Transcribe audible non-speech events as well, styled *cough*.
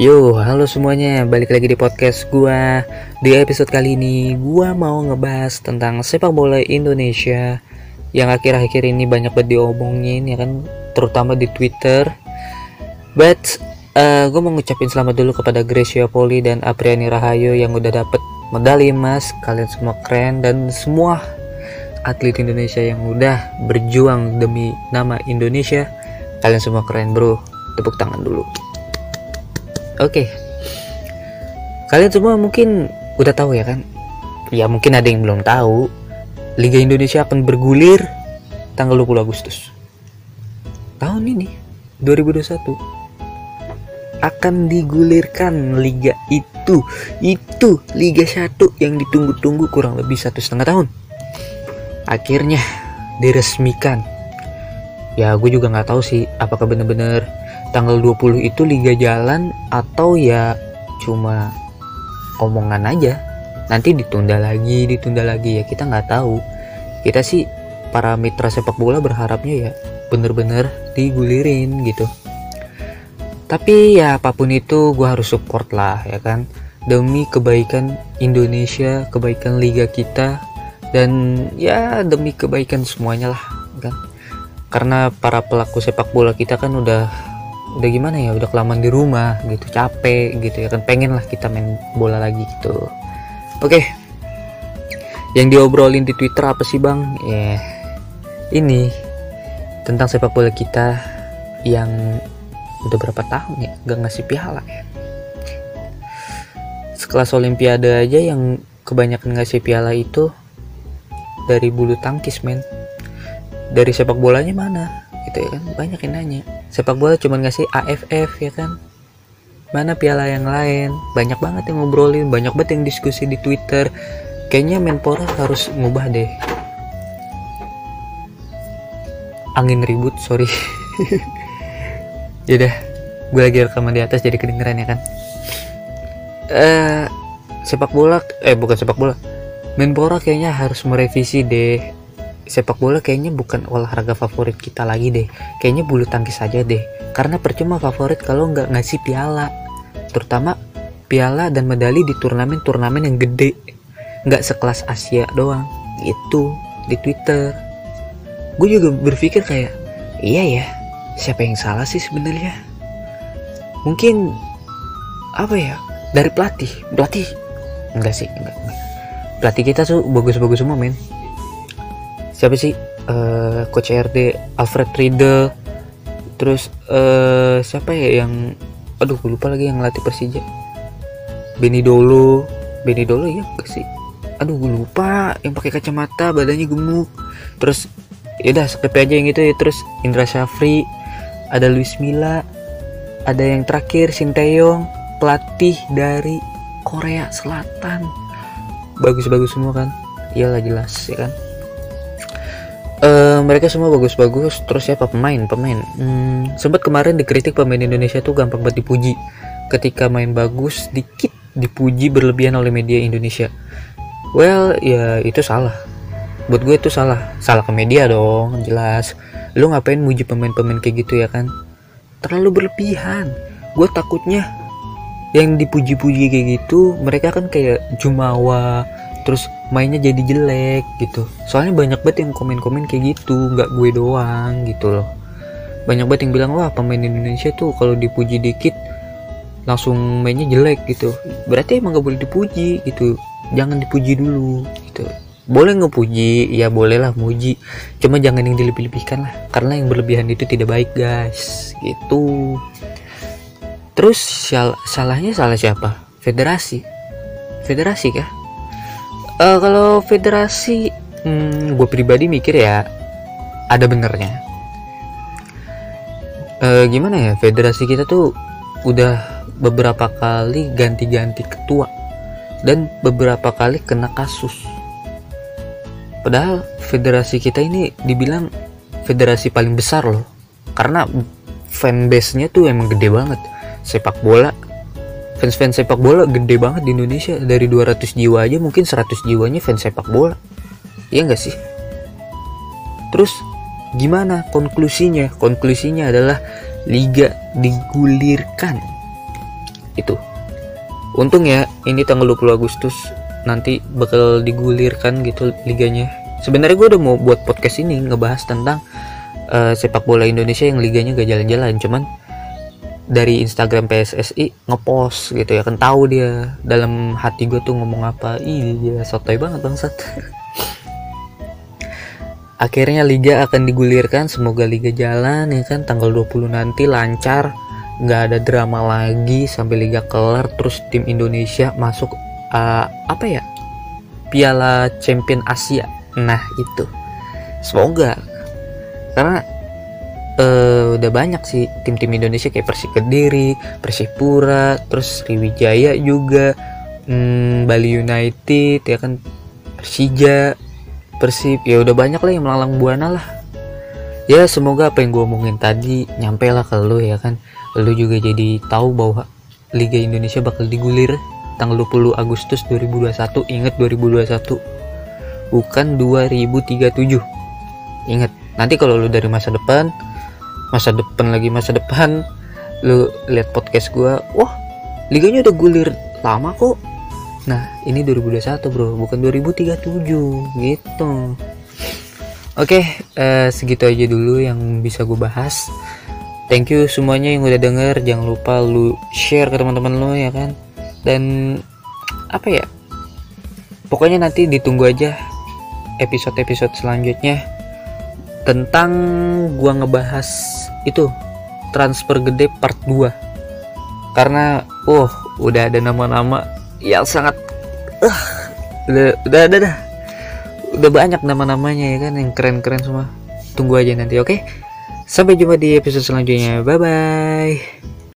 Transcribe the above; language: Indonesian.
Yo, halo semuanya, balik lagi di podcast gua. Di episode kali ini, gua mau ngebahas tentang sepak bola Indonesia yang akhir-akhir ini banyak banget diomongin ya kan, terutama di Twitter. But uh, gue mau ngucapin selamat dulu kepada Gracia Poli dan Apriani Rahayu yang udah dapet medali emas. Kalian semua keren dan semua atlet Indonesia yang udah berjuang demi nama Indonesia. Kalian semua keren, Bro. Tepuk tangan dulu. Oke. Kalian semua mungkin udah tahu ya kan? Ya mungkin ada yang belum tahu. Liga Indonesia akan bergulir tanggal 20 Agustus. Tahun ini 2021 akan digulirkan liga itu itu Liga 1 yang ditunggu-tunggu kurang lebih satu setengah tahun akhirnya diresmikan ya gue juga nggak tahu sih apakah bener-bener tanggal 20 itu liga jalan atau ya cuma omongan aja. Nanti ditunda lagi ditunda lagi ya kita nggak tahu. Kita sih para mitra sepak bola berharapnya ya bener-bener digulirin gitu. Tapi ya apa pun itu gue harus support lah ya kan? Demi kebaikan Indonesia kebaikan liga kita dan ya demi kebaikan semuanya lah karena para pelaku sepak bola kita kan udah udah gimana ya udah kelamaan di rumah gitu capek gitu ya kan pengen lah kita main bola lagi gitu. Oke yang diobrolin di twitter apa sih bang? Ya yeah. ini tentang sepak bola kita yang udah berapa tahun ya gak ngasih piala ya. Sekelas olimpiade aja yang kebanyakan ngasih piala itu dari bulu tangkis men dari sepak bolanya mana? Gitu ya kan? Banyak yang nanya. Sepak bola cuma ngasih AFF ya kan? Mana piala yang lain? Banyak banget yang ngobrolin banyak banget yang diskusi di Twitter. Kayaknya Menpora harus ngubah deh. Angin ribut sorry. *laughs* Ya dah gue lagi rekaman di atas jadi kedengeran ya kan? Eh sepak bola eh bukan sepak bola. Menpora kayaknya harus merevisi deh sepak bola kayaknya bukan olahraga favorit kita lagi deh. Kayaknya bulu tangkis saja deh. Karena percuma favorit kalau nggak ngasih piala. Terutama piala dan medali di turnamen-turnamen yang gede. Nggak sekelas Asia doang. Itu di Twitter. Gue juga berpikir kayak iya ya siapa yang salah sih sebenarnya? Mungkin apa ya dari pelatih. Pelatih? Enggak sih enggak, enggak. pelatih kita tuh bagus-bagus semua men siapa sih? Uh, coach RD Alfred Riedel. Terus uh, siapa ya yang aduh gue lupa lagi yang latih Persija. Benny Dolo Benny Dolo ya gak sih? Aduh gue lupa yang pakai kacamata badannya gemuk. Terus ya udah skip aja yang itu ya. Terus Indra Syafri ada Luis Milla ada yang terakhir Sinteyong pelatih dari Korea Selatan. Bagus-bagus semua kan? Iyalah jelas ya kan Uh, mereka semua bagus-bagus terus siapa? Pemain pemain. Hmm, sempat kemarin dikritik pemain Indonesia tuh gampang banget dipuji. Ketika main bagus dikit dipuji berlebihan oleh media Indonesia. Well ya itu salah. Buat gue itu salah. Salah ke media dong jelas. Lu ngapain muji pemain-pemain kayak gitu ya kan? Terlalu berlebihan. Gue takutnya yang dipuji-puji kayak gitu mereka kan kayak jumawa terus mainnya jadi jelek gitu. Soalnya banyak banget yang komen-komen kayak gitu nggak gue doang gitu loh. Banyak banget yang bilang wah pemain Indonesia tuh kalau dipuji dikit langsung mainnya jelek gitu. Berarti emang gak boleh dipuji gitu. Jangan dipuji dulu gitu. Boleh ngepuji ya bolehlah muji. Cuma jangan yang dilebih-lebihkan lah. Karena yang berlebihan itu tidak baik guys. Gitu. Terus sal salahnya salah siapa? Federasi. Federasi kah uh, kalau federasi hmm, gue pribadi mikir ya ada benernya. Uh, gimana ya federasi kita tuh udah beberapa kali ganti-ganti ketua dan beberapa kali kena kasus. Padahal federasi kita ini dibilang federasi paling besar loh karena fanbase nya tuh emang gede banget. Sepak bola fans-fans sepak bola gede banget di Indonesia. Dari 200 jiwa aja mungkin 100 jiwanya fans sepak bola. Iya enggak sih? Terus gimana konklusinya? Konklusinya adalah liga digulirkan. Itu. Untung ya ini tanggal 20 Agustus nanti bakal digulirkan gitu liganya. Sebenarnya gue udah mau buat podcast ini ngebahas tentang uh, sepak bola Indonesia yang liganya gak jalan-jalan cuman dari Instagram PSSI ngepost gitu ya kan tahu dia dalam hati gue tuh ngomong apa. Iya sotoy banget bangsat. *laughs* Akhirnya liga akan digulirkan semoga liga jalan ya kan? Tanggal 20 nanti lancar nggak ada drama lagi sampai liga kelar terus tim Indonesia masuk uh, apa ya? Piala Champion Asia. Nah itu. Semoga. Karena uh, udah banyak sih tim-tim Indonesia kayak Persik Kediri, Persipura, terus Sriwijaya juga, hmm, Bali United ya kan Persija, Persib ya udah banyak lah yang melalang buana lah. Ya semoga apa yang gue omongin tadi nyampe lah ke lu ya kan. Lu juga jadi tahu bahwa Liga Indonesia bakal digulir tanggal 20 Agustus 2021. Ingat 2021 bukan 2037. Ingat, nanti kalau lu dari masa depan masa depan lagi masa depan. Lu lihat podcast gua wah liganya udah gulir lama kok. Nah ini 2021 bro bukan 2037 gitu. Oke uh, segitu aja dulu yang bisa gue bahas. Thank you semuanya yang udah denger. Jangan lupa lu share ke teman-teman lu ya kan? Dan apa ya? Pokoknya nanti ditunggu aja episode-episode selanjutnya tentang gua ngebahas itu transfer gede part 2 karena oh udah ada nama-nama yang sangat uh, udah udah ada dah. Udah banyak nama-namanya ya kan yang keren-keren semua. Tunggu aja nanti oke? Okay? sampai jumpa di episode selanjutnya. Bye bye